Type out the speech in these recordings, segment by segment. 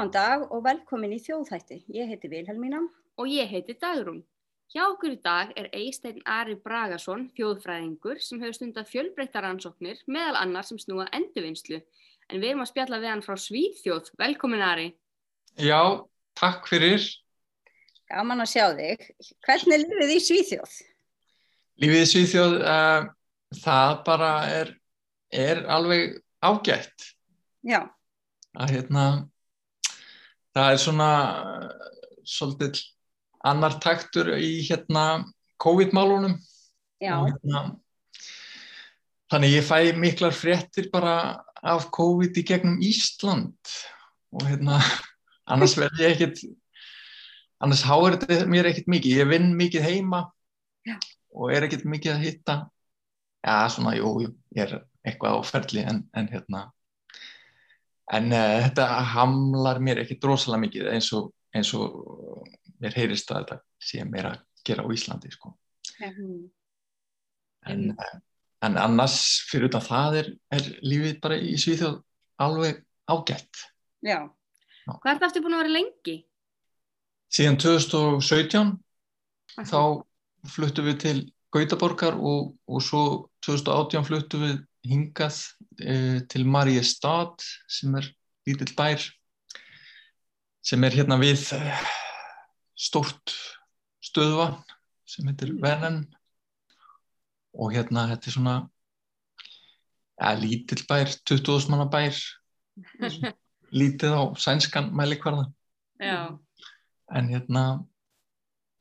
Góðan dag og velkomin í þjóðhætti. Ég heiti Vilhelmína. Og ég heiti Dagrún. Hjá okkur í dag er Eisteinn Ari Bragason, þjóðfræðingur, sem hefur stundar fjölbreyttaransóknir, meðal annar sem snúa endurvinnslu. En við erum að spjalla við hann frá Svíðþjóð. Velkomin Ari. Já, takk fyrir. Gaman að sjá þig. Hvernig er lífið í Svíðþjóð? Lífið í Svíðþjóð, uh, það bara er, er alveg ágætt. Já. Að hérna, það er svona uh, svolítið annar taktur í hérna COVID-málunum. Hérna, þannig ég fæ miklar fréttir bara af COVID í gegnum Ísland og hérna annars verð ég ekkert annars háir þetta mér ekkert mikið ég vinn mikið heima Já. og er ekkert mikið að hitta já svona jú, jú ég er eitthvað á ferli en, en hérna en uh, þetta hamlar mér ekkert rosalega mikið eins og, eins og mér heyrist að þetta sé mér að gera á Íslandi sko Mhm. en, uh, en annars fyrir utan það er, er lífið bara í Svíþjóð alveg ágætt Já. Hvað er þetta aftur búin að vera lengi? síðan 2017 þá fluttum við til Gautaborgar og, og svo 2018 fluttum við hingað e, til Mariestad sem er lítill bær sem er hérna við e, stort stöðvann sem heitir Vennen og hérna þetta er svona ja, lítill bær 20.000 manna bær. Lítið á sænskan mælikvarða. En hérna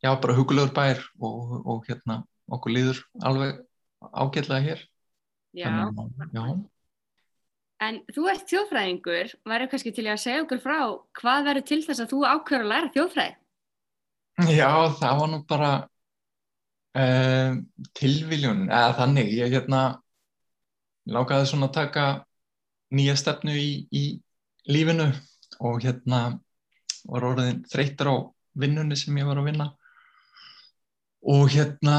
já, bara hugulegur bær og, og hérna okkur líður alveg ágætlega hér Já. Já. En þú ert þjóðfræðingur, verður kannski til að segja okkur frá hvað verður til þess að þú ákveður að læra þjóðfræði? já, það var nú bara uh, tilviljun eða þannig, ég hérna lákaði svona að taka nýja stefnu í, í lífinu og hérna var orðin þreytur á vinnunni sem ég var að vinna og hérna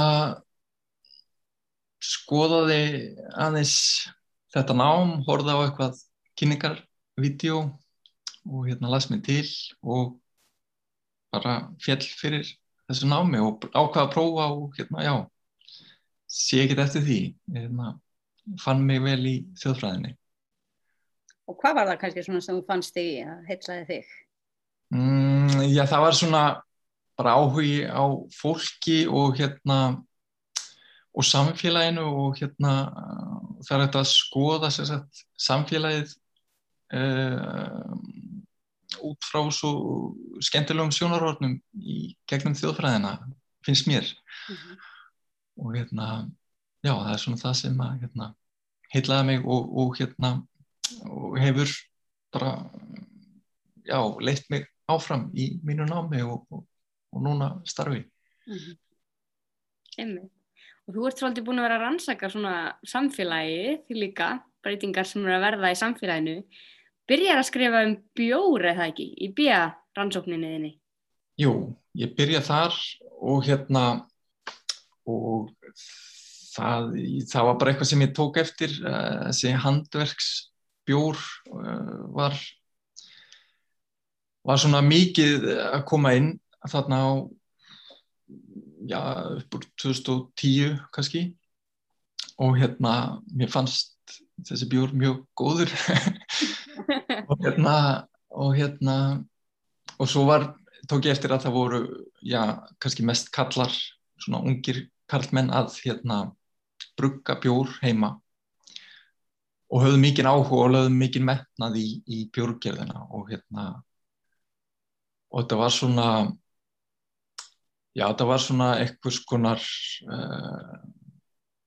skoðaði aðeins þetta nám, horfði á eitthvað kynningarvídeó og hérna las mig til og bara fjell fyrir þessu námi og ákvaða að prófa og hérna já sé ekkert eftir því hérna, fann mig vel í þjóðfræðinni Og hvað var það kannski svona sem þú fannst í að heitlaði þig? Mm, já, það var svona bara áhugi á fólki og hérna og samfélaginu og hérna það er þetta að skoða sagt, samfélagið uh, út frá svo skemmtilegum sjónarhornum í gegnum þjóðfræðina, finnst mér Mhm. og hérna já, það er svona það sem að hérna, heitlaði mig og, og hérna og hefur bara já, leitt mig áfram í mínu námi og, og, og núna starfi. Mhm. Einmitt. Og þú ert svolítið búin að vera að rannsaka svona samfélagi líka, breytingar sem eru að verða í samfélaginu. Byrjar að skrifa um bjór eða ekki í bíja rannsókninni þinni? Jú, ég byrja þar og hérna og það, það var bara eitthvað sem ég tók eftir uh, þessi handverksbjór uh, var var svona mikið að koma inn þarna á já, upp úr 2010 kannski. Og hérna mér fannst þessi bjór mjög góður. Og hérna og hérna og svo var, tók ég eftir að það voru já, kannski mest kallar svona ungir karlmenn að hérna brugga bjór heima. Og höfðu mikinn áhuga og lögðu mikinn metnað í, í bjórgerðina og hérna og þetta var svona já, þetta var svona eitthvað skonar uh,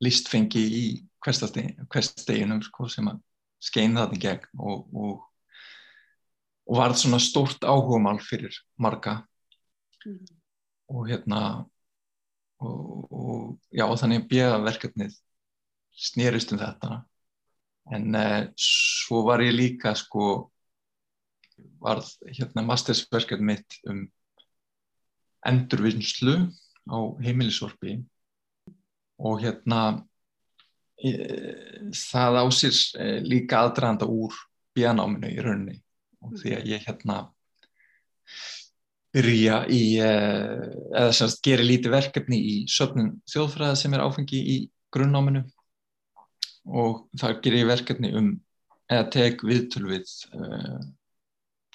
listfengi í hversteginum sko, sem að skein þarna í gegn og, og, og varð svona stórt áhugamál fyrir marga Mhm. og hérna og, og já, þannig bjöða verkefnið snerist um þetta en uh, svo var ég líka sko varð hérna mastersverkefni mitt um endurvinnslu á heimilisorpi og hérna e, það á sér e, líka aðdraðanda úr bíanáminu í rauninni. Og því að ég hérna byrja í, uh, eða semst gera lítið verkefni í söfnun þjóðfræða sem er áfengi í grunnáminu. Og þar ger ég verkefni um, eða tek viðtöl við uh,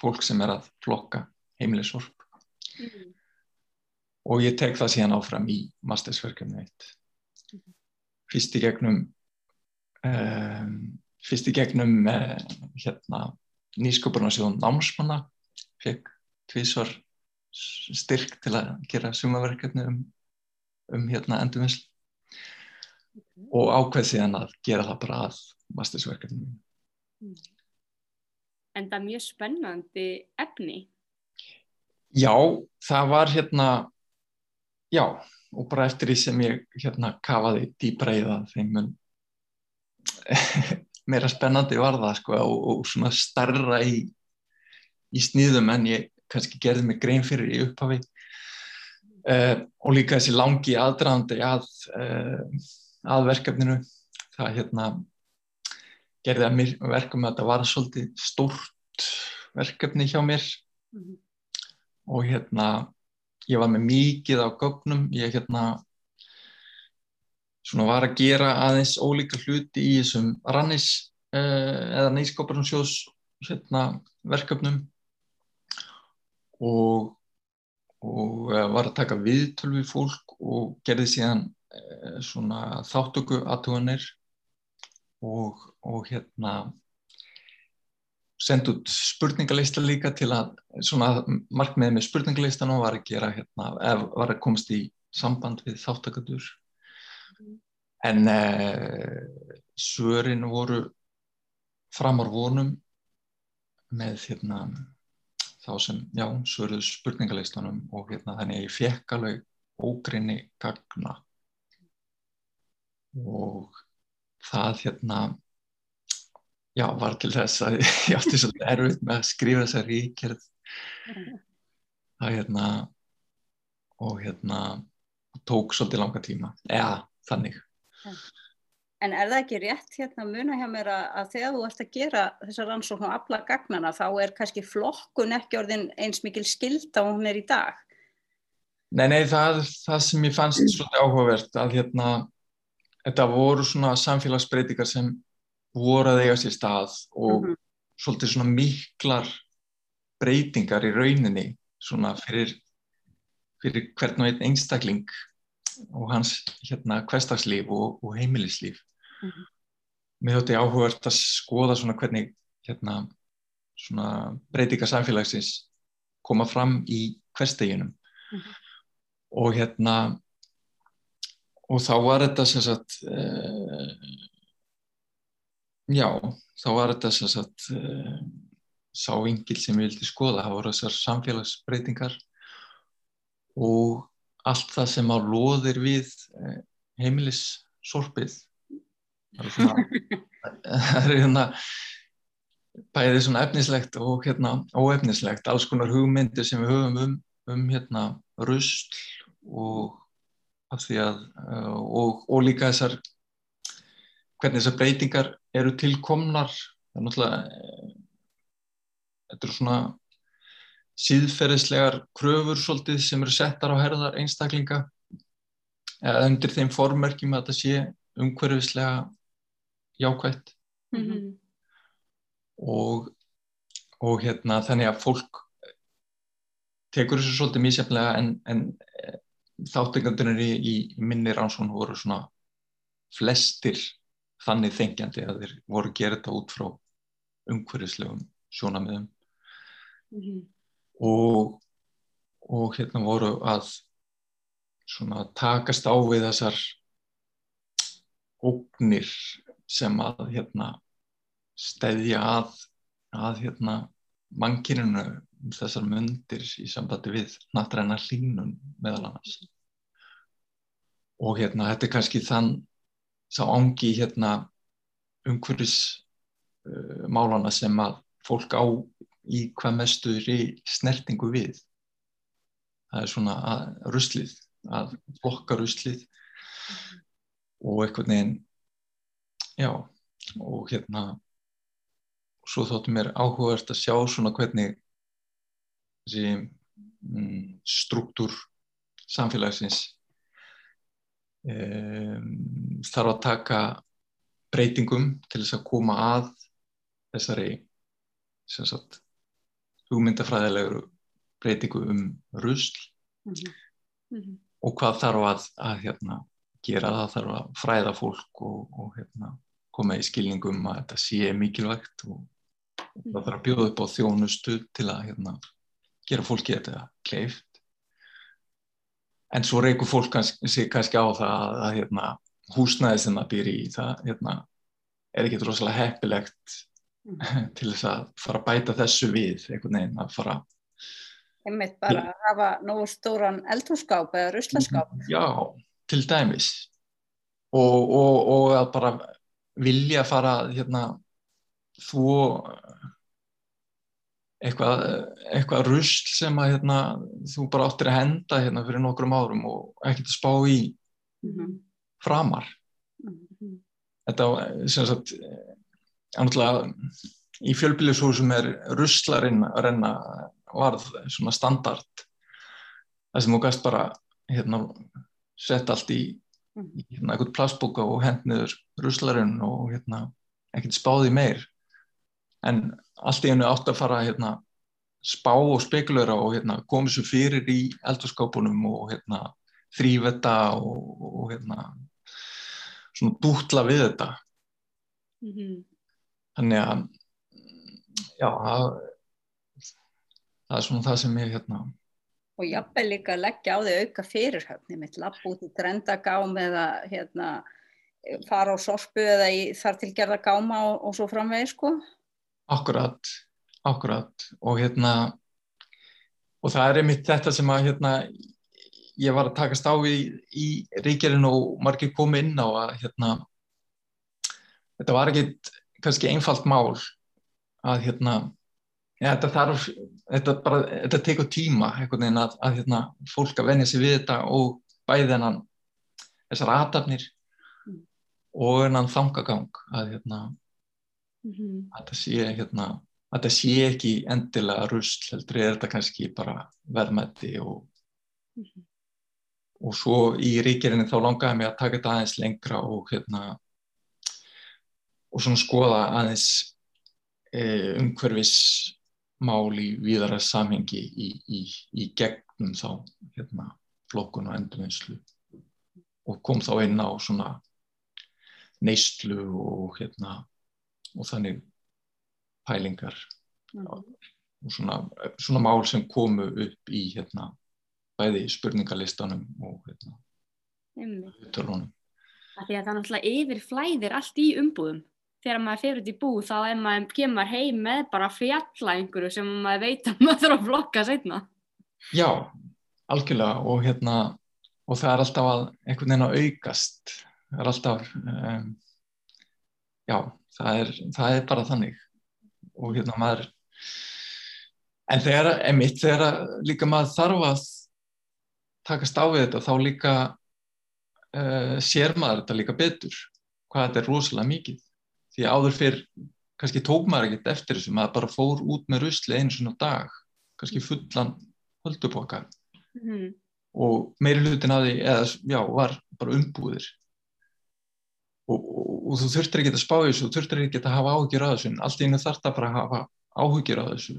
fólk sem er að flokka heimilisvorp Mm. Og ég tek það síðan áfram í mastersverkefni eitt. Fyrst í gegnum um, fyrst í gegnum uh, hérna nýsköpunarsjóðum námsmanna fekk tvísvar styrk til að gera sumaverkefni um, um hérna endurvinnslu. Og ákveð síðan að gera það bara að mastersverkefni. En það er mjög spennandi efni. Já, það var hérna, já, og bara eftir því sem ég hérna kafaði dýbra í það þeim mun meira spennandi var það sko og, og svona starra í, í sníðum en ég kannski gerði mig grein fyrir í upphafi. Uh, og líka þessi langi aðdraðandi að, uh, að verkefninu. Það hérna gerði að mér verkum að þetta var svolítið stórt verkefni hjá mér. Mm -hmm og hérna ég var með mikið á gögnum. Ég hérna svona var að gera aðeins ólíka hluti í þessum rannis uh, eða nýskaparum sjós hérna, verkefnum. Og, og uh, var að taka viðtölu við fólk og gerði síðan uh, svona þáttöku aðtuganir og, og hérna sendi út spurningalista líka til að svona markmiðið með spurningalistan og var að gera hérna, var að komast í samband við þáttakadur en eh, svörin voru framar vonum með hérna þá sem, já, svöruðu spurningalistanum og hérna þannig ég fekk alveg ógrinni gagna. Og það hérna já, var til þess að ég átti svolítið erfitt með að skrifa þessa ríkjörð. Það hérna og hérna tók svolítið langa tíma. Eða þannig. En er það ekki rétt hérna muna hjá mér að, að þegar þú ert að gera þessar rannsókn á alla gagnana þá er kannski flokkun ekki orðin eins mikil skilda og hún er í dag? Nei, nei, það, það sem ég fannst svolítið áhugavert að hérna þetta voru svona samfélagsbreytingar sem voru að eiga sér stað og mm -hmm. svolítið svona miklar breytingar í rauninni svona fyrir, fyrir hvern og einn einstakling og hans hérna hverstagslíf og, og heimilislíf. Mm -hmm. Mér þótti áhugavert að skoða svona hvernig hérna svona breytingar samfélagsins koma fram í hversteginum mm -hmm. og hérna og þá var þetta sem sagt uh, já, þá var þetta sem sagt uh, sá vingil sem ég vildi skoða, það voru þessar samfélagsbreytingar og allt það sem á loðir við uh, heimilissorpið. Það er svona það hérna bæðið svona efnislegt og hérna óefnislegt, alls konar hugmyndir sem við höfum um, um hérna rusl og af því að uh, og, og líka þessar hvernig þessar breytingar eru tilkomnar það er náttúrulega þetta eru svona síðferðislegar kröfur svolítið sem eru settar á herðar einstaklinga eða undir þeim formerkjum að þetta sé umhverfislega jákvægt mm -hmm. og, og hérna þannig að fólk tekur þessu svolítið mísjaflega en, en þáttingandunir í, í minni rannsón voru svona flestir þannig þengjandi að þeir voru að gera þetta út frá umhverfislegum sjónamiðum mm -hmm. og, og hérna voru að svona takast á við þessar ógnir sem að hérna stæðja að, að hérna mannkyninu um þessar myndir í sambandi við nattræna hlínun meðal annars. Og hérna þetta er kannski þann sá ángi hérna umhverfis uh, málana sem að fólk á í hvað mestuður í snertingu við. Það er svona að, ruslið að flokka ruslið og eitthvað neginn já og hérna svo þóttum mér áhugavert að sjá svona hvernig þessi mm, struktúr samfélagsins um, þarf að taka breytingum til þess að koma að þessari sagt, hugmyndafræðilegur breytingu um rusl mm -hmm. Mm -hmm. og hvað þarf að, að hérna, gera það þarf að fræða fólk og, og hérna, koma í skilningum að þetta sé mikilvægt og mm. það þarf að bjóða upp á þjónustu til að hérna, gera fólki þetta kleift en svo reykur fólk kannski, kannski á það að, að hérna, húsnæði sem það býr í það hérna, er ekki rosalega heppilegt mm. til þess að fara að bæta þessu við einhvern veginn að fara einmitt bara að hafa nógu stóran eldhússkáp eða ruslaskáp Já, til dæmis og, og, og að bara vilja fara hérna þú eitthvað, eitthvað rusl sem að hérna, þú bara áttir að henda hérna fyrir nokkrum árum og ekkert að spá í mm -hmm. Framar. Mm -hmm. þetta sem sagt ánútlega í fjölbílishúsum er ruslarinn að renna varð svona standard. Það sem þú gæst bara hérna sett allt í, í hérna, eitthvað plastbóka og hendniður ruslarinn og hérna ekkert spáði meir. En allt í hennu átt að fara hérna, spá og spekulera og hérna, komið svo fyrir í eldurskapunum og hérna, þrýveta og, og hérna, svona dútla við þetta. Mm -hmm. þannig að já það, það er svona það sem ég hérna og jafnveg líka að leggja á því auka fyrirhöfni mitt lapp út í drendagám eða hérna fara á sorpu eða í þar til gerða gáma og, og svo framvegi sko. Akkurat, akkurat og hérna og það er einmitt þetta sem að hérna ég var að takast á í, í ríkjarinn og margir komi inn á að hérna þetta var ekkit kannski einfalt mál að hérna ja, þetta þarf, þetta bara þetta tekur tíma einhvern veginn að, að hérna fólk að venja sig við þetta og bæði hennan þessar aðtapnir mm. og hennan þangagang að hérna mm -hmm. að það sé hérna að það sé ekki endilega rusl heldur er þetta kannski bara verðmætti og mm -hmm. Og svo í ríkjerinni þá langaði mig að taka þetta aðeins lengra og hérna og svona skoða aðeins e, umhverfis mál í víðara samhengi í, í, í gegnum þá hérna flokkun og endurvinnslu og kom þá inn á svona neyslu og hérna og þannig pælingar mm. og svona, svona mál sem komu upp í hérna, bæði spurningalistanum og hérna, tölunum. Það er náttúrulega yfir flæðir allt í umbúðum. Þegar maður fyrir út í bú þá er maður kemur heim með bara fjalla einhverju sem maður veit að maður þarf að flokka setna. Já, algjörlega og hérna og það er alltaf að einhvern veginn að aukast. Það er alltaf um, já, það er, það er bara þannig og hérna maður en þegar, emitt, þegar líka maður þarf að takast á við þetta þá líka uh, sér maður þetta líka betur hvað þetta er rosalega mikið því áður fyrr kannski tók maður ekkert eftir þessu maður bara fór út með rusli einu svona dag kannski fullan höldupokka mm -hmm. og meiri hlutin að því eða, já, var bara umbúðir og, og, og þú þurftir ekki að spá þessu, þú þurftir ekki að hafa áhugjur að þessu, allt í einu þarf það bara að hafa áhugjur að þessu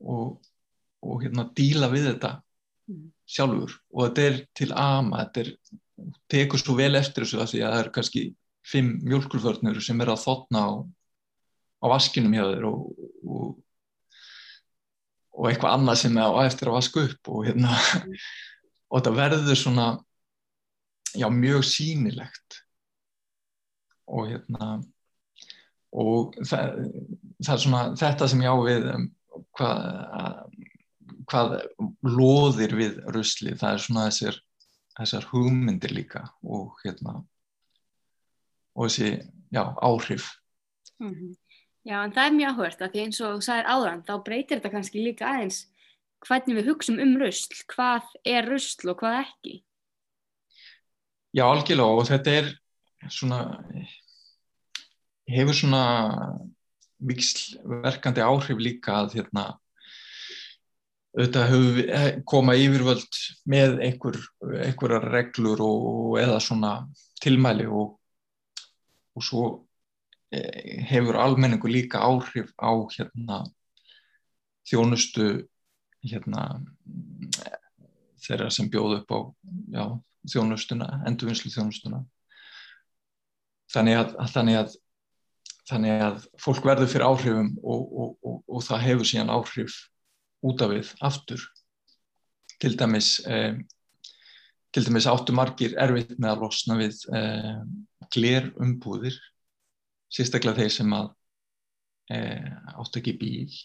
og, og hérna díla við þetta. Sjálfur og þetta er til ama, þetta er, tekur svo vel eftir þessu að því að það er kannski fimm mjölkulvörnur sem er að þotna á, á vaskinum hjá þér og, og eitthvað annað sem er á eftir að vaska upp og hérna, mm. og þetta verður svona, já, mjög sínilegt og hérna og það, það er svona þetta sem ég á við um, hvað, hvað loðir við rusli, það er svona þessar, þessar hugmyndir líka og hérna og þessi, já, áhrif mm -hmm. Já, en það er mjög áhvert að því eins og þú sagðir áðan, þá breytir þetta kannski líka aðeins hvernig við hugsaum um rusl, hvað er rusl og hvað ekki Já, algjörlega og þetta er svona hefur svona vikslverkandi áhrif líka að hérna auðvitað við, eh, koma yfirvöld með einhver, einhverjar reglur og eða svona tilmæli og, og svo eh, hefur almenningu líka áhrif á hérna þjónustu hérna þeirra sem bjóð upp á já, þjónustuna, endurvinnslu þjónustuna þannig að, þannig að þannig að fólk verður fyrir áhrifum og, og það hefur síðan áhrif út af við aftur. Til dæmis eh, til dæmis áttu margir erfitt með að losna við eh, gler umbúðir sérstaklega þeir sem að eh, áttu ekki bíl.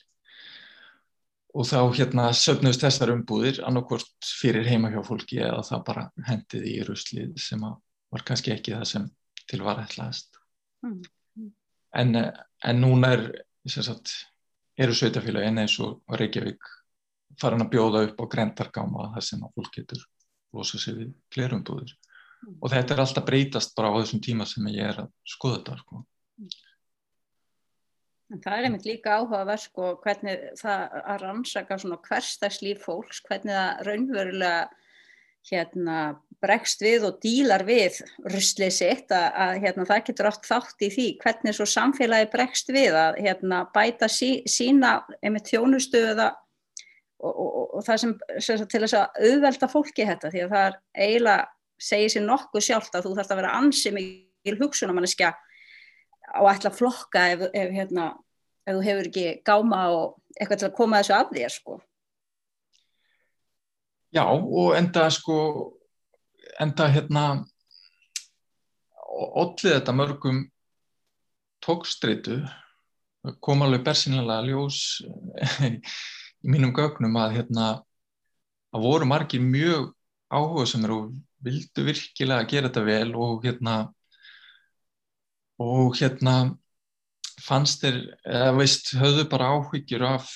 Og þá hérna söfnust þessar umbúðir annarkort fyrir heima hjá fólki eða það bara hendið í ruslið sem var kannski ekki það sem til var ætlaðist. Mm. en, en núna er sagt, eru sveitafélagi en eins og Reykjavík farin að bjóða upp á grendargáma þar sem að fólk getur losa sig við glerumbúðir mm. og þetta er alltaf breytast bara á þessum tíma sem ég er að skoða þetta sko. En það er einmitt líka áhugaverð sko hvernig það að rannsaka svona hverstagslíf fólks, hvernig það raunverulega hérna bregst við og dílar við ruslið sitt að, að hérna, það getur oft þátt í því hvernig svo samfélagi bregst við að hérna, bæta sí, sína einmitt þjónustöða og, og, og, og það sem, sem til þess að auðvelda fólki þetta því að það er eiginlega segið sér nokkuð sjálft að þú þarfst að vera ansið mikil hugsunamanniska á að flokka ef, ef hérna ef þú hefur ekki gáma og eitthvað til að koma þessu af þér sko. Já og enda sko enda hérna ollið þetta mörgum tókstritu kom alveg bersinlega ljós í mínum gögnum að hérna að voru margir mjög áhuga sem eru og vildu virkilega gera þetta vel og hérna og hérna fannst þér, eða veist, höfðu bara áhyggjur af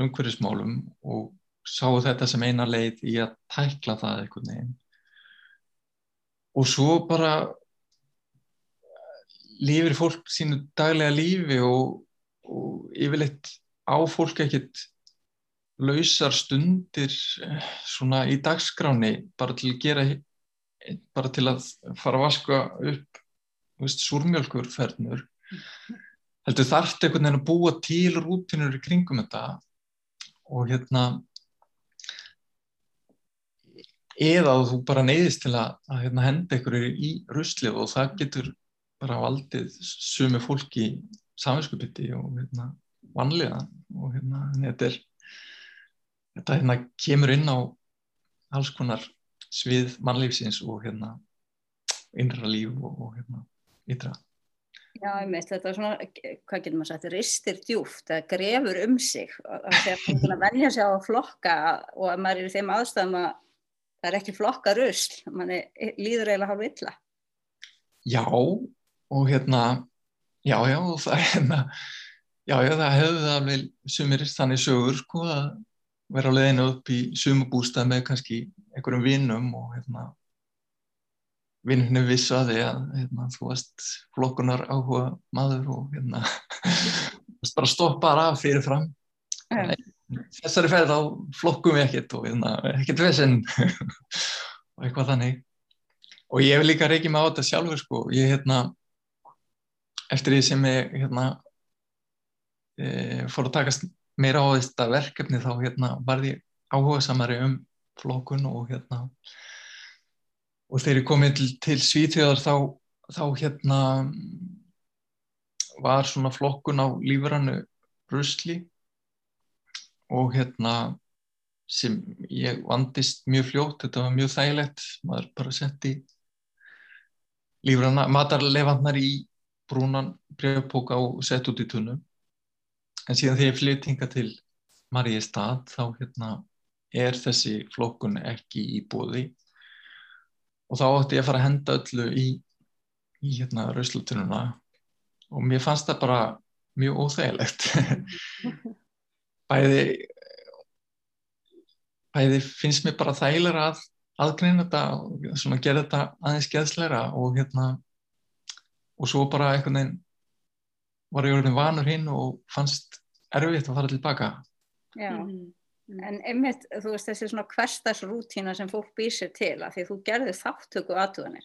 umhverfismálum og sáu þetta sem eina leið í að tækla það einhvern veginn og svo bara lifir fólk sínu daglega lífi og, og yfirleitt á fólk ekkert lausar stundir eh, svona í dagskráni bara til að gera bara til að fara að vaska upp veist, súrmjölkurfernur heldur þarft einhvern veginn að búa til rútinur í kringum þetta og hérna eða þú bara neyðist til að, að hérna, henda einhverju í ruslið og það getur bara valdið sumi fólki saminskupiti og hérna, vanlega og hérna þetta er þetta hérna kemur inn á alls konar svið mannlífsins og hérna innra líf og, og hérna ytra. Já, einmitt, þetta er svona, hvað getur maður sagt, ristir djúft, það grefur um sig. Þegar maður vennja sig á að flokka og að maður er í þeim aðstæðum að það er ekki flokka rusl, mann líður eiginlega hálf illa. Já, og hérna, já, já, það er hérna, já, já, það hefur það alveg sumir þannig sögur, sko, að vera á leðinu upp í sumubústað með kannski einhverjum vinnum og hérna, vinninu vissu að því að hérna, þú varst flokkunar áhuga maður og hérna bara stoppaði af fyrir fram yeah. Þessari ferð þá flokkum við ekkert og hérna, ekkert vesen og eitthvað þannig. Og ég hef líka reykið mig á þetta sjálfur sko, ég hérna eftir því sem ég hérna e, fór að takast meira á þetta verkefni þá hérna varði áhuga samari um flokkun og hérna og þegar ég kom til, til Svíþjóðar þá, þá hérna var svona flokkun á lífrannu rusli og hérna sem ég vandist mjög fljótt, þetta var mjög þægilegt, maður bara setti lífranna, matarlefandnar í brúnan breyfpóka og sett út í tunnu en síðan þegar ég flytt hinga til Maríi stað þá hérna er þessi flokkun ekki í bóði og þá ætti ég að fara að henda öllu í, í hérna rauslutununa og mér fannst það bara mjög óþægilegt bæði bæði finnst mér bara þægilega að aðgreina þetta og svona gera þetta aðeins geðsleira og hérna og svo bara einhvern veginn var ég orðin vanur hinn og fannst erfitt að fara tilbaka Já, mm -hmm. En einmitt, þú veist, þessi svona hverstagsrútína sem fólk býr sér til að því þú gerði þáttöku aðtuganir.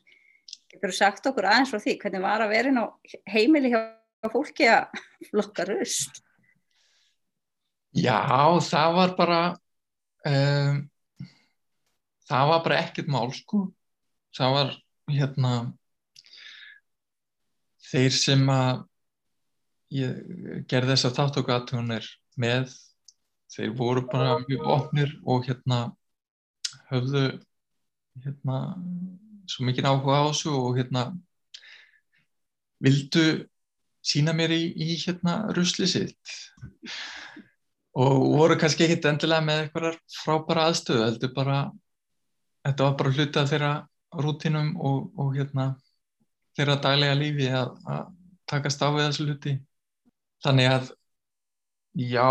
Getur þú sagt okkur aðeins frá því hvernig var að vera inn á heimili hjá fólki að flokka rust? Já, það var bara, um, það var bara ekkert mál sko. Það var hérna, þeir sem að ég gerði þess að þáttöku aðtuganir með þeir voru bara mjög ofnir og hérna höfðu hérna svo mikið áhuga á þessu og hérna vildu sína mér í, í hérna rusli sitt og voru kannski ekkit endilega með eitthvað frábæra aðstöðu heldur bara þetta var bara hluti af þeirra rútinum og, og hérna þeirra daglega lífi að, að takast á við þessu hluti þannig að já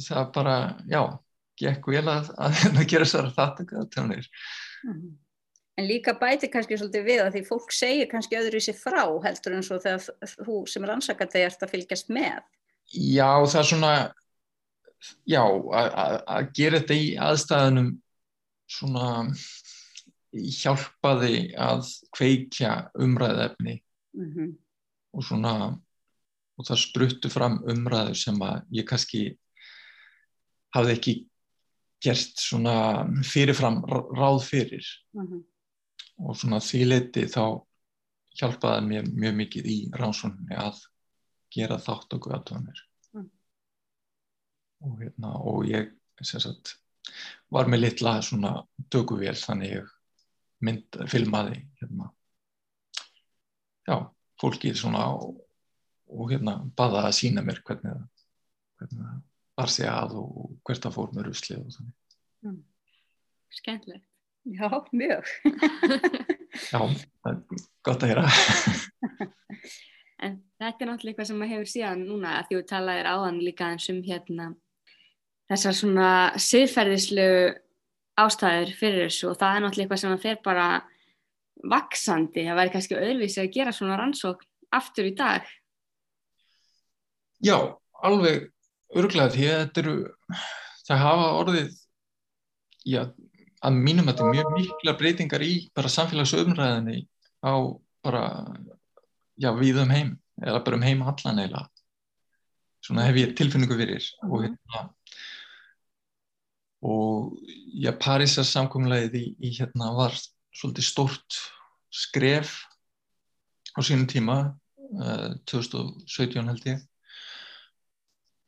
það bara, já, gekk vel að, að, að gera þessara þáttökuðatjónir. Mhm. En líka bæti kannski svolítið við að því fólk segir kannski öðru í sig frá heldur en svo þegar þú sem er ansakandi ert að fylgjast með. Já, það er svona, já, að gera þetta í aðstæðunum svona hjálpaði að kveikja umræðefni mm -hmm. og svona og það spruttu fram umræður sem að ég kannski hafði ekki gert svona fyrirfram ráð fyrir mhm. -huh. og svona því leiti þá hjálpaði mér mjög mikið í rannsókninni að gera þátt okkur aðtöðanir -huh. og hérna og ég sagt, var með litla svona döguvél þannig ég mynd, filmaði hérna já, fólkið svona á og hérna baða að sína mér hvernig það, var sig að og hvert það fór með rusli og þannig. Mm. Skendlegt. Já, mjög. Já, gott að hýra. en þetta er náttúrulega eitthvað sem maður hefur síðan núna að því að talaðir áðan líka eins um hérna þessar svona siðferðislu ástæður fyrir þessu og það er náttúrulega eitthvað sem það fer bara vaksandi, það væri kannski öðruvísi að gera svona rannsókn aftur í dag. Já, alveg örglega því að þetta eru, það hafa orðið, já, að mínum að þetta mjög mikla breytingar í bara samfélagsöfnræðinni á bara, já, við um heim, eða bara um heim allan eila. Svona hef ég tilfinningu fyrir og mhm. hérna, og já, Parísar samkomlegið í, í hérna var svolítið stórt skref á sínum tíma, uh, 2017 held ég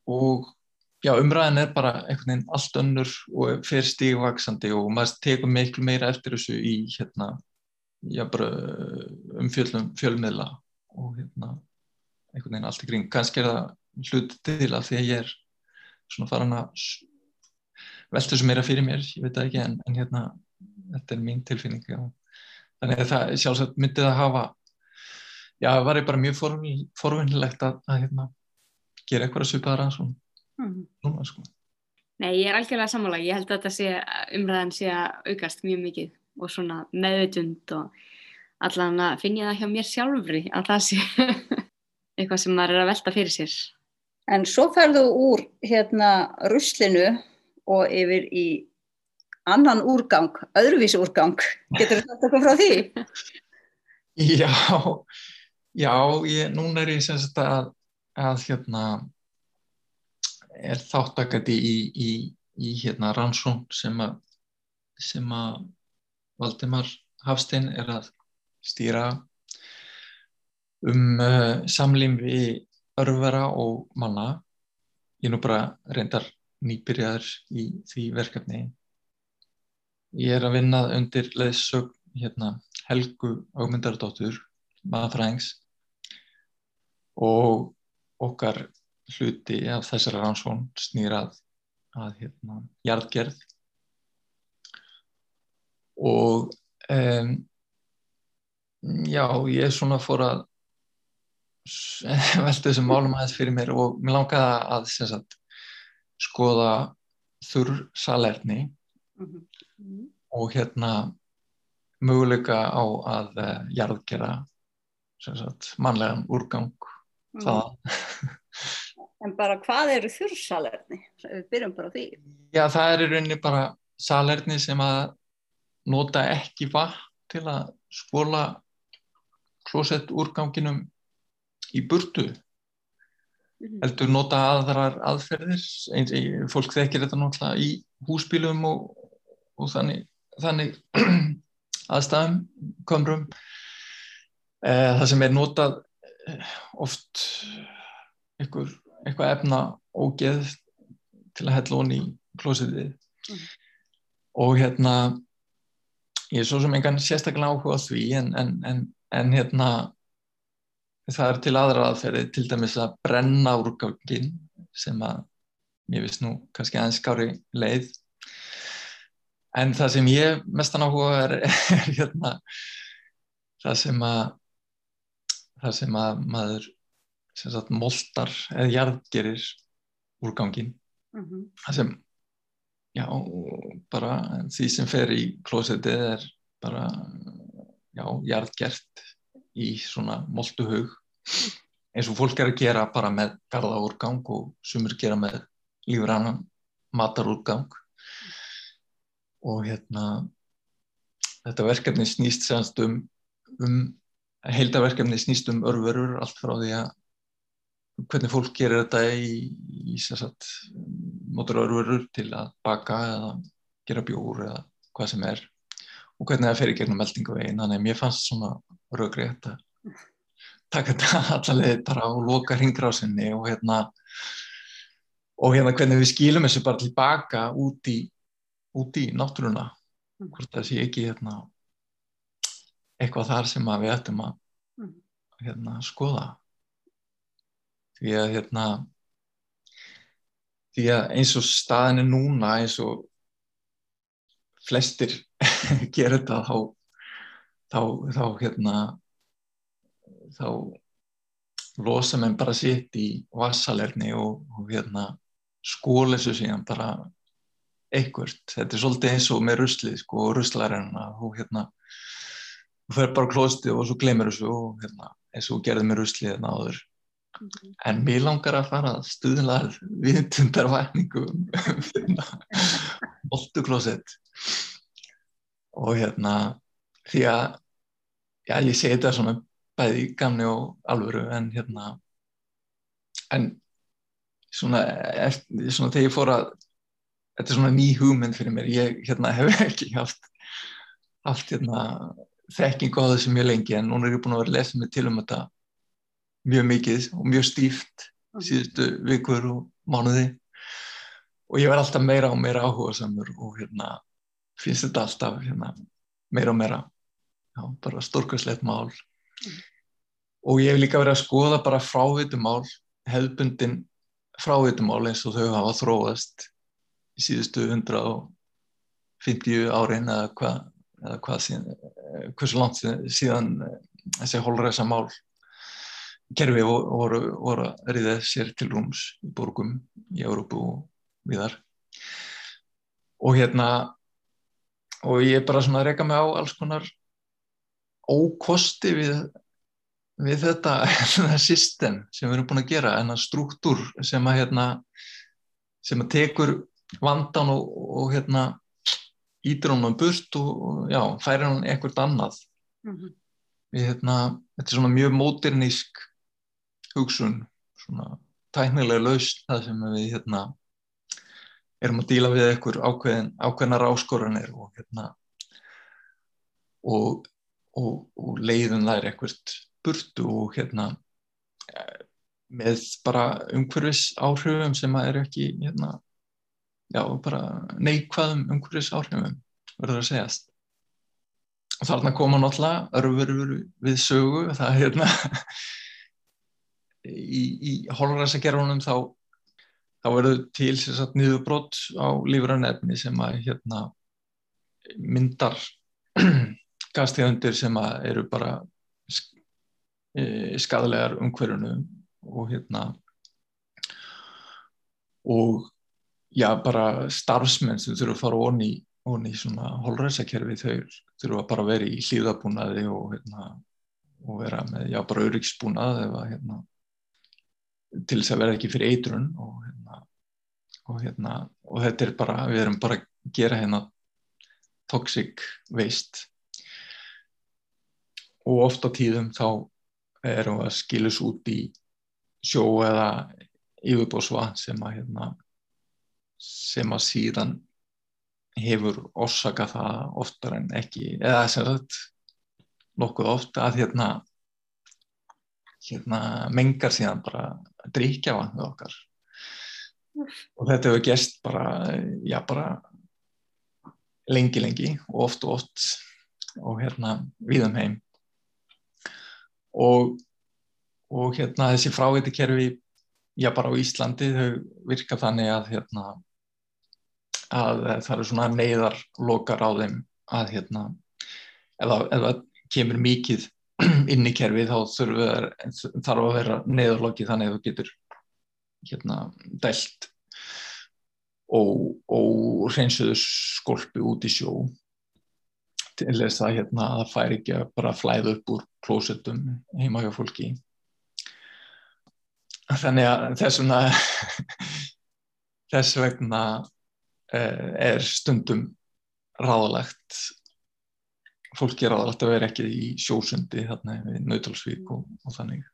og já, umræðin er bara einhvern veginn allt önnur og fyrir stígvaksandi og maður tekur miklu meira eftir þessu í hérna, já bara um fjölmiðla og hérna einhvern veginn allt í kring, kannski er það hlut til að því að ég er svona farin að velta þessu meira fyrir mér, ég veit það ekki en, en hérna, þetta er mín tilfinning já. þannig að það sjálfsagt myndið að hafa já, það var ég bara mjög forvinnilegt að, að hérna gera eitthvað að svona, mm. svona sko. Nei, ég er algjörlega sammála, ég held að þetta sé umræðan sé að aukast mjög mikið og svona meðutund og allan að finn ég það hjá mér sjálfri að það sé eitthvað sem maður er að velta fyrir sér. En svo ferðu úr hérna ruslinu og yfir í annan úrgang, öðruvísi úrgang. Getur þú sagt eitthvað frá því? Já, já, ég, núna er ég sem sagt að að hérna er þáttakandi í, í, í hérna rannsón sem að sem að Valdimar Hafstein er að stýra um uh, samlým við örfara og manna. Ég er nú bara reyndar nýbyrjaður í því verkefni. Ég er að vinna undir leðsög hérna, Helgu Ágmyndardóttur maðurfræðings og okkar hluti af þessari rannsón snýrað að hérna jarðgerð. Og um, já, ég svona fór að velta þessum málum aðeins fyrir mér og mér langaði að sagt, skoða þurr salerni mm -hmm. og hérna möguleika á að uh, jarðgera sagt, mannlegan úrgang það En bara hvað eru þurrsalerni? Við byrjum bara því. Já, það er í rauninni bara salerni sem að nota ekki vatn til að skóla klósett úrganginum í burtu. Mhm. Heldur nota aðrar aðferðir, eins, fólk þekkir þetta náttúrulega í húsbílum og, og þannig, þannig aðstæðum, komrum. Eh, það sem er notað eh, oft einhver, eitthvað efna ógeð til að hella honi í klósitið Mhm. og hérna ég er svo sem engan sérstaklega áhuga því en, en, en, en hérna það er til aðra aðferði til dæmis að brenna úrgangin sem að ég veist nú kannski aðeins skári leið. En það sem ég mestan áhuga er, er hérna það sem að það sem að maður sem sagt moltar eða jarðgerir úrgangin Mhm. það sem já, bara því sem fer í klósetið er bara já, jarðgert í svona moltuhug eins og fólk er að gera bara með garðaúrgang og sumur gera með lífrannan matarúrgang. Og hérna þetta verkefni snýst semst um, um heildaverkefni snýst um örverur allt frá því að hvernig fólk gerir þetta í, í sagt, notur örverur til að baka eða gera bjór eða hvað sem er og hvernig það fer í gegnum meldingavegin þannig að mér fannst svona röggrétt að taka þetta allaveg bara og loka hringrásinni og hérna og hérna hvernig við skilum þessu bara tilbaka út í út í náttúruna. Hvort það sé ekki hérna eitthvað þar sem við ættum að Mhm. hérna skoða. Því að hérna því að eins og staðin er núna eins og flestir gera þetta þá þá, þá hérna þá losa menn bara sitt í vassalerni og, og hérna skóla þessu síðan bara einhvert, þetta er svolítið eins og með ruslið sko, og ruslarina og hérna þú fer bara klósti og svo glemir þessu og hérna, eins og gerði með ruslið hérna áður. En mér langar að fara að stuðla viðtundarvækningu um hérna, boltuklósett og hérna því að já, ég segi þetta svona bæði gamni og alvöru en hérna en svona, eftir, svona þegar ég fór að þetta er svona ný hugmynd fyrir mér. Ég hérna hef ekki haft haft hérna þekking á þessu mjög lengi en núna er ég búin að vera lesa mig til um þetta mjög mikið og mjög stíft síðustu vikur og mánuði. Og ég verð alltaf meira og meira áhuga samur og hérna finnst þetta alltaf hérna, meira og meira. Já, bara stórkvæslegt mál. Og ég hef líka verið að skoða bara frávitumál hefðbundin frávitumál eins og þau hafa þróast í síðustu 150 árin eða hvað síðan, hversu langt síðan, þessi holræsa mál kerfi voru, voru að riða sér til rúms í borgum í Európu og viðar og hérna og ég er bara svona að reyka mig á alls konar ókosti við, við þetta, þetta system sem við erum búin að gera en að struktúr sem að hérna sem að tekur vandan og, og hérna ítir honum burt og, já, færir hann eitthvað annað Mm -hmm. við hérna, þetta er svona mjög móternísk hugsun svona tæknilega laust það sem við hérna erum að díla við eitthvað ákveðin, ákveðnar áskoranir og hérna og, og, og leiðum þær eitthvað burtu og hérna með bara umhverfis áhrifum sem að eru ekki hérna já, neikvæðum umhverfis áhrifum verður að segjast. Og þarna koma náttúrulega örfurur við sögu það er hérna í, í holræsagerfunum þá þá verður til sagt, niðurbrott á lífranefni sem að hérna myndar gastegundir sem að eru bara skadalegar umhverjunu og hérna og já bara starfsmenn sem þurfa að fara onni í svona holræsakerfi þau þurfa bara að vera í hlýðabúnaði og hérna og vera með já bara öryggsbúnað eða hérna til þess að verða ekki fyrir eitrun og hérna, og hérna og þetta er bara, við erum bara að gera hérna toxic waste. Og ofta tíðum þá erum við að skilus út í sjó eða yfirbósva sem að hérna, sem að síðan hefur orsaka það oftar en ekki eða sem sagt nokkuð ofta að hérna, hérna mengar síðan bara drikja vatnið okkar. Og þetta hefur gæst bara já bara lengi lengi og oft og oft og hérna viðum heim. Og, og hérna þessi fráveitikerfi já bara á Íslandi þau virka þannig að hérna að það eru svona neyðarlokar á þeim að hérna ef það kemur mikið inn í kerfi þá þarf að vera neyðarloki þannig að þú getur hérna dælt og, og reynsuðu skolpi út í sjó til þess að hérna, það fær ekki að bara flæða upp úr klósetum heima hjá fólki. Þannig að þess vegna þess vegna eh, er stundum ráðalegt fólki er ráðalegt að vera ekki í sjósundi þarna við Nautalsvík og, og þannig.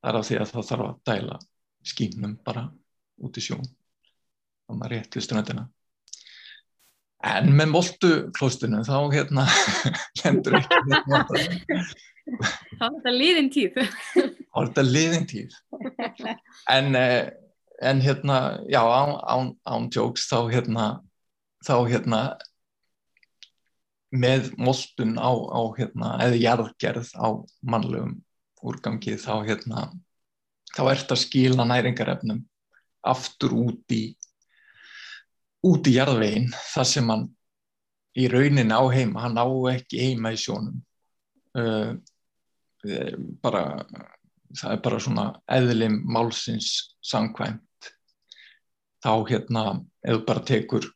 Það er af því að það þarf að dæla skýmnum bara út í sjón. Og maður rétt við ströndina. En með moltu klóstunum þá hérna hendur ekki þá er þetta liðin tíð. Þá er þetta liðin tíð. En, eh, en hérna já án, án, án jokes þá hérna þá hérna með moltun á, á hérna, eða jarðgerð á mannlegum úrgangi þá hérna þá ert að skila næringarefnum aftur út í út í jarðveginn þar sem hann í raunin á heima, hann á ekki heima í sjónum. Uh, bara það er bara svona eðlim málsins sangkvæmt þá hérna eða bara tekur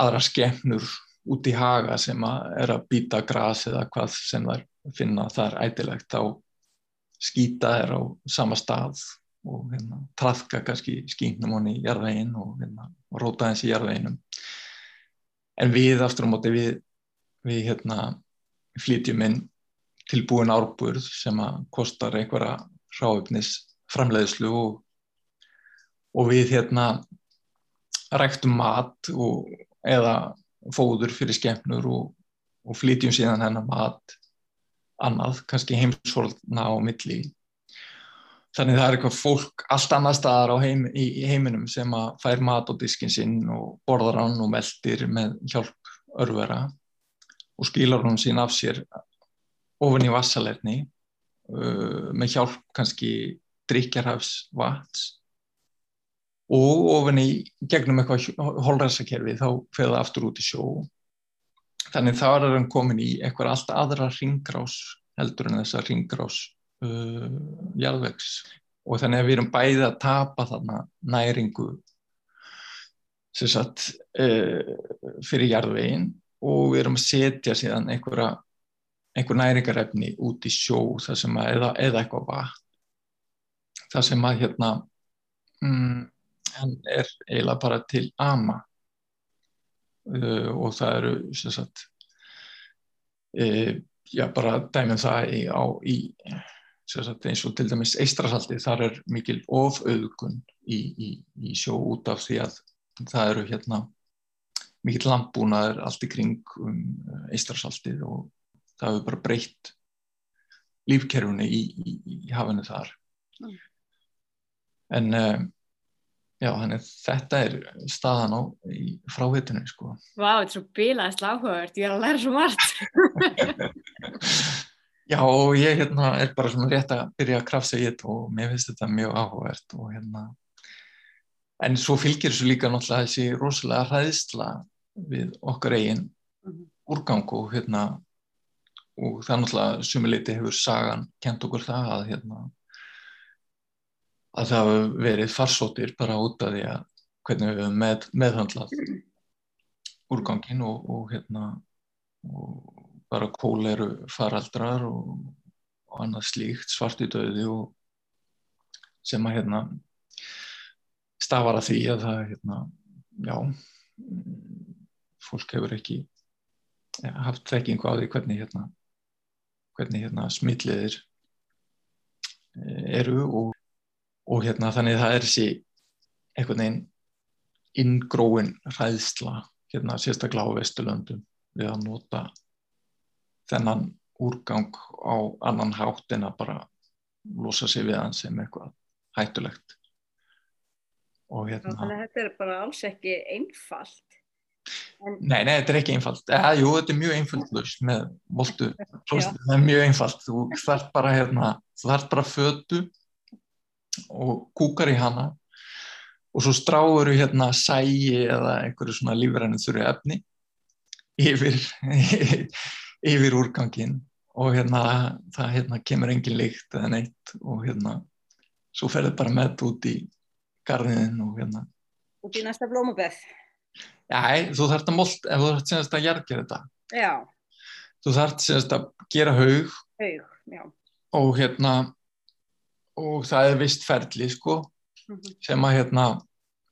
aðra skemmnur út í haga sem að er að býta gras eða hvað sem þær finna þar ætilegt þá skýta þær á sama stað og hérna, trafka kannski skýnum honni í jarðveginn og, hérna, og róta hans í jarðveginnum en við aftur á móti við, við hérna, flytjum inn tilbúin árbúrð sem að kostar einhverja ráöfnis framleiðslu og, og við hérna ræktum mat og, eða fóður fyrir skemmnur og, og flytjum síðan hennar mat annað, kannski heimsólna á milli. Þannig það er eitthvað fólk allt annar staðar heim, í, í heiminum sem að fær mat á diskin sinn og borðar hann og meldir með hjálp örvera og skilar hann sín af sér ofin í vassalerni uh, með hjálp kannski drikjarhafs vats og ofin í gegnum eitthvað holræsakerfi þá feða aftur út í sjó. Þannig þá er hann komin í eitthvað allt aðra ringrás heldur en þessa ringrás uh, jarðvegs og þannig að við erum bæði að tapa þarna næringu sagt, uh, fyrir jarðvegin og við erum að setja síðan einhverja einhver næringarefni út í sjó að, eða, eða eitthvað vatn það sem að hérna mm, hann er eiginlega bara til ama uh, og það eru sem sagt uh, já bara dæmum það í, á, í eins og til dæmis eistrasaldi þar er mikil ofauðgun í, í, í sjó út af því að það eru hérna mikil lampúnaður allt í kring um eistrasaldi og það hefur bara breytt lífkerfunni í, í hafinu þar mm. en uh, já, þannig þetta er staðan á fráhitinu sko. Vá, þetta er svo bílaðist áhugavert, ég er að læra svo margt Já og ég hérna, er bara svona rétt að byrja að krafsa í þetta og mér finnst þetta mjög áhugavert og hérna en svo fylgir þessu líka náttúrulega þessi rosalega hræðsla við okkar eigin mhm. úrgang og hérna og það náttúrulega sumuleiti hefur sagan kent okkur það að hérna að það hefur verið farsóttir bara út af því að hvernig við hefum með, meðhandlað úrgangin og, og hérna og bara kóleru faraldrar og, og annað slíkt, svartidauði og, sem að hérna stafar að því að það hérna, já fólk hefur ekki ja, haft þekkingu á því hvernig hérna hvernig hérna smitliðir eru og, og hérna þannig það er þessi einhvern veginn inngróin ræðsla hérna sérstaklega á Vesturlöndum við að nota þennan úrgang á annan hátt en að bara losa sig við hann sem eitthvað hættulegt. Og hérna Þannig að þetta er bara alls ekki einfalt. En... Nei, nei, þetta er ekki einfalt. Eða, jú, þetta er mjög einfalt lust með voltu, það er mjög einfalt. Þú þarf bara hérna þú þarf bara fötu og kúkar í hana og svo stráur þú hérna sæi eða einhverju svona lífræðinu þurru efni yfir yfir úrgangin og hérna það hérna kemur engin líkt eða neitt og hérna svo ferður bara með þetta út í garðin og hérna. Út í næsta blómaböð. Já, þú þarfst að mold, ef þú þarfst semast að jargera þetta. Já. Þú þarfst semast að gera haug Haug, já. og hérna og það er vist ferli sko mm -hmm. sem að hérna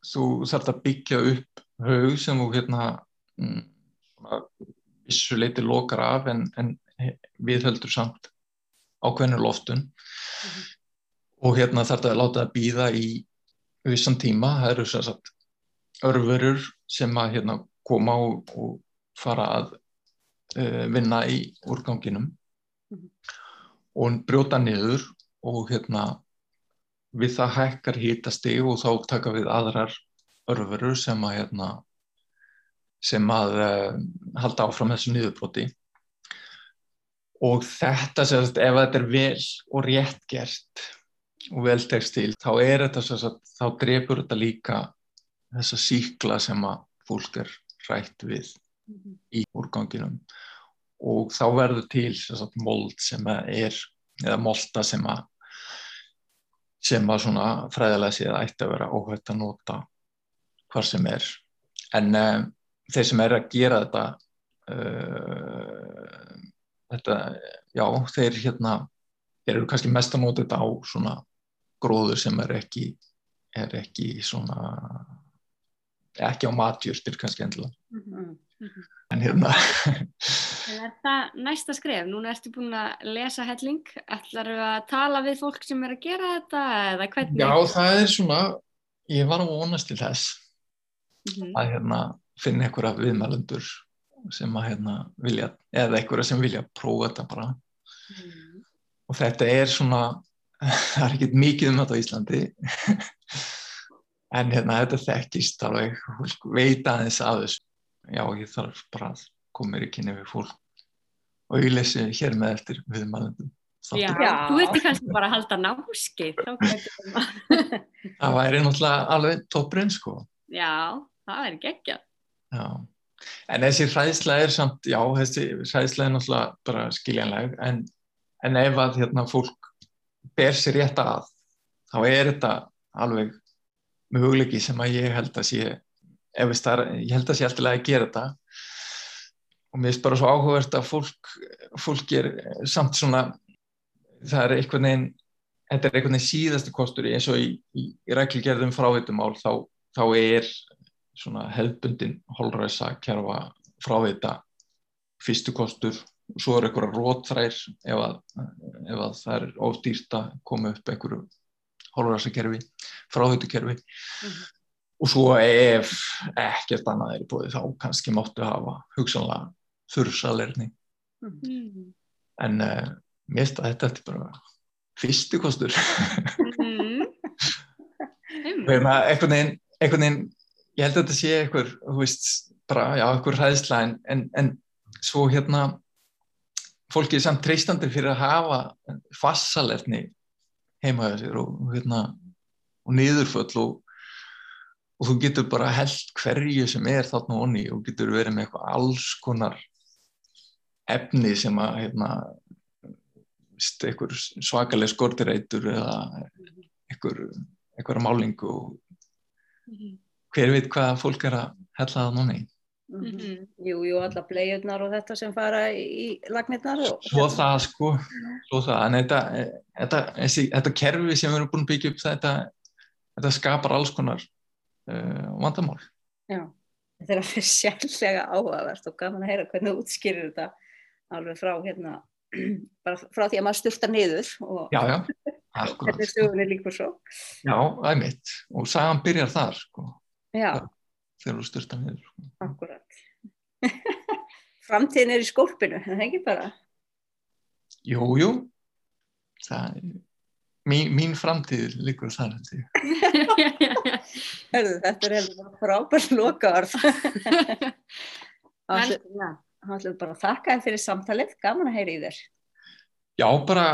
þú þarfst að byggja upp haug sem þú hérna mm, vissu leiti lokar af en, en við höldum samt ákveðinu loftun mm -hmm. og hérna þarf það að láta það býða í vissan tíma, það eru sem sagt örfurur sem að hérna koma og, og fara að uh, vinna í úrganginum mm -hmm. og brjóta niður og hérna við það hækkar hítasti og þá taka við aðrar örfurur sem að hérna sem að uh, halda áfram þessu niðurbroti og þetta sérst, ef þetta er vel og rétt gert og vel tekst til, þá er þetta sérst, þá drefur þetta líka þessa síkla sem að fólk er rætt við -hmm. í úrganginum og þá verður til sérst, mold sem er eða molta sem að sem að svona fræðilega séð ætti að vera óhætt að nota hvar sem er en um, þeir sem er að gera þetta uh, þetta, já, þeir hérna eru kannski mest að nota þetta á svona gróður sem er ekki er ekki svona ekki á matjúrstir kannski endilega mm -hmm. -hmm. en hérna Er það næsta skref? Núna ertu búin að lesa helling ætlar þú að tala við fólk sem er að gera þetta eða hvernig? Já, það er svona ég var að vonast til þess mm -hmm. að hérna finna einhverja viðmælendur sem að hérna vilja, eða einhverja sem vilja prófa þetta bara mm. og þetta er svona það er ekkert mikið um þetta á Íslandi en hérna þetta þekkist alveg, veit aðeins að þessu já ég þarf bara að koma mér í kynni við fólk og ég lesi hér með eftir viðmælendum. Já, já, þú ertu kannski bara að halda náski það væri náttúrulega alveg toppurinn sko. Já, það væri geggjað. Já, en þessi hræðsla er samt, já, þessi hræðsla er náttúrulega bara skiljanleg, en, en ef að hérna fólk ber sér rétt að, þá er þetta alveg möguleiki sem að ég held að sé, ef það er, ég held að sé alltaf að gera þetta. Og mér finnst bara svo áhugavert að fólk, fólk er samt svona, það er einhvern veginn, þetta er einhvern veginn síðastu kostur eins og í, í, í rækligerðum frávitumál þá, þá er svona hefðbundin holræsa kerfa frávita fyrstu kostur. Og svo er einhverja rótþrær ef að, ef að það er ódýrt að koma upp einhverju holræsa kerfi, fráhutukerfi mm -hmm. Og svo ef ekkert annað er búið þá kannski máttu hafa hugsanlega þurrsalerni mm -hmm. en uh, mér finnst að þetta er bara fyrstu kostur mm -hmm. einhvern veginn einhvern veginn ég held að þetta sé einhver, þú veist, bara, já, einhver hræðsla en, en, en svo hérna, fólki er samt treystandi fyrir að hafa fassalerni heimaðið sér og, hérna, og niðurföll og, og þú getur bara held hverju sem er þarna onni og getur verið með eitthvað alls konar efni sem að, hérna, einhver svakaleg skortireitur eða einhver, einhverja málingu og hver veit hvað fólk er að hella það núni Mm -hmm. Mhm. Jú, jú, alla bleiurnar og þetta sem fara í, í lagnirnar. Og, Svo það sko, svo það, en þetta, þetta, þessi, þetta kerfi sem við erum búin að byggja upp þetta, þetta skapar alls konar uh, vandamál. Já, þetta er alveg sérlega áhugavert og gaman að heyra hvernig þú útskýrir þetta alveg frá hérna, bara frá því að maður styrta niður og Já, já, akkurat. hvernig sögunni líkur svo. Já, það er mitt. Og sagan byrjar þar, sko, Já, þegar þú styrta niður. Sko. akkurat. Framtíðin er í skólpinu, er það ekki bara? Jú, jú, það er, mín, mín framtíð líkur þar, held ég. Herðu, þetta er frábært lokaorð. Það ætlum bara að þakka þér fyrir samtalið, gaman að heyra í þér. Já, bara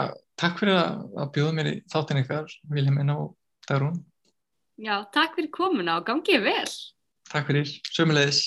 takk fyrir að, að bjóða mér í þáttin ykkar, Vilhelmina og Dagrún. Já, takk fyrir komuna og gangið vel. Takk fyrir, sömulegis.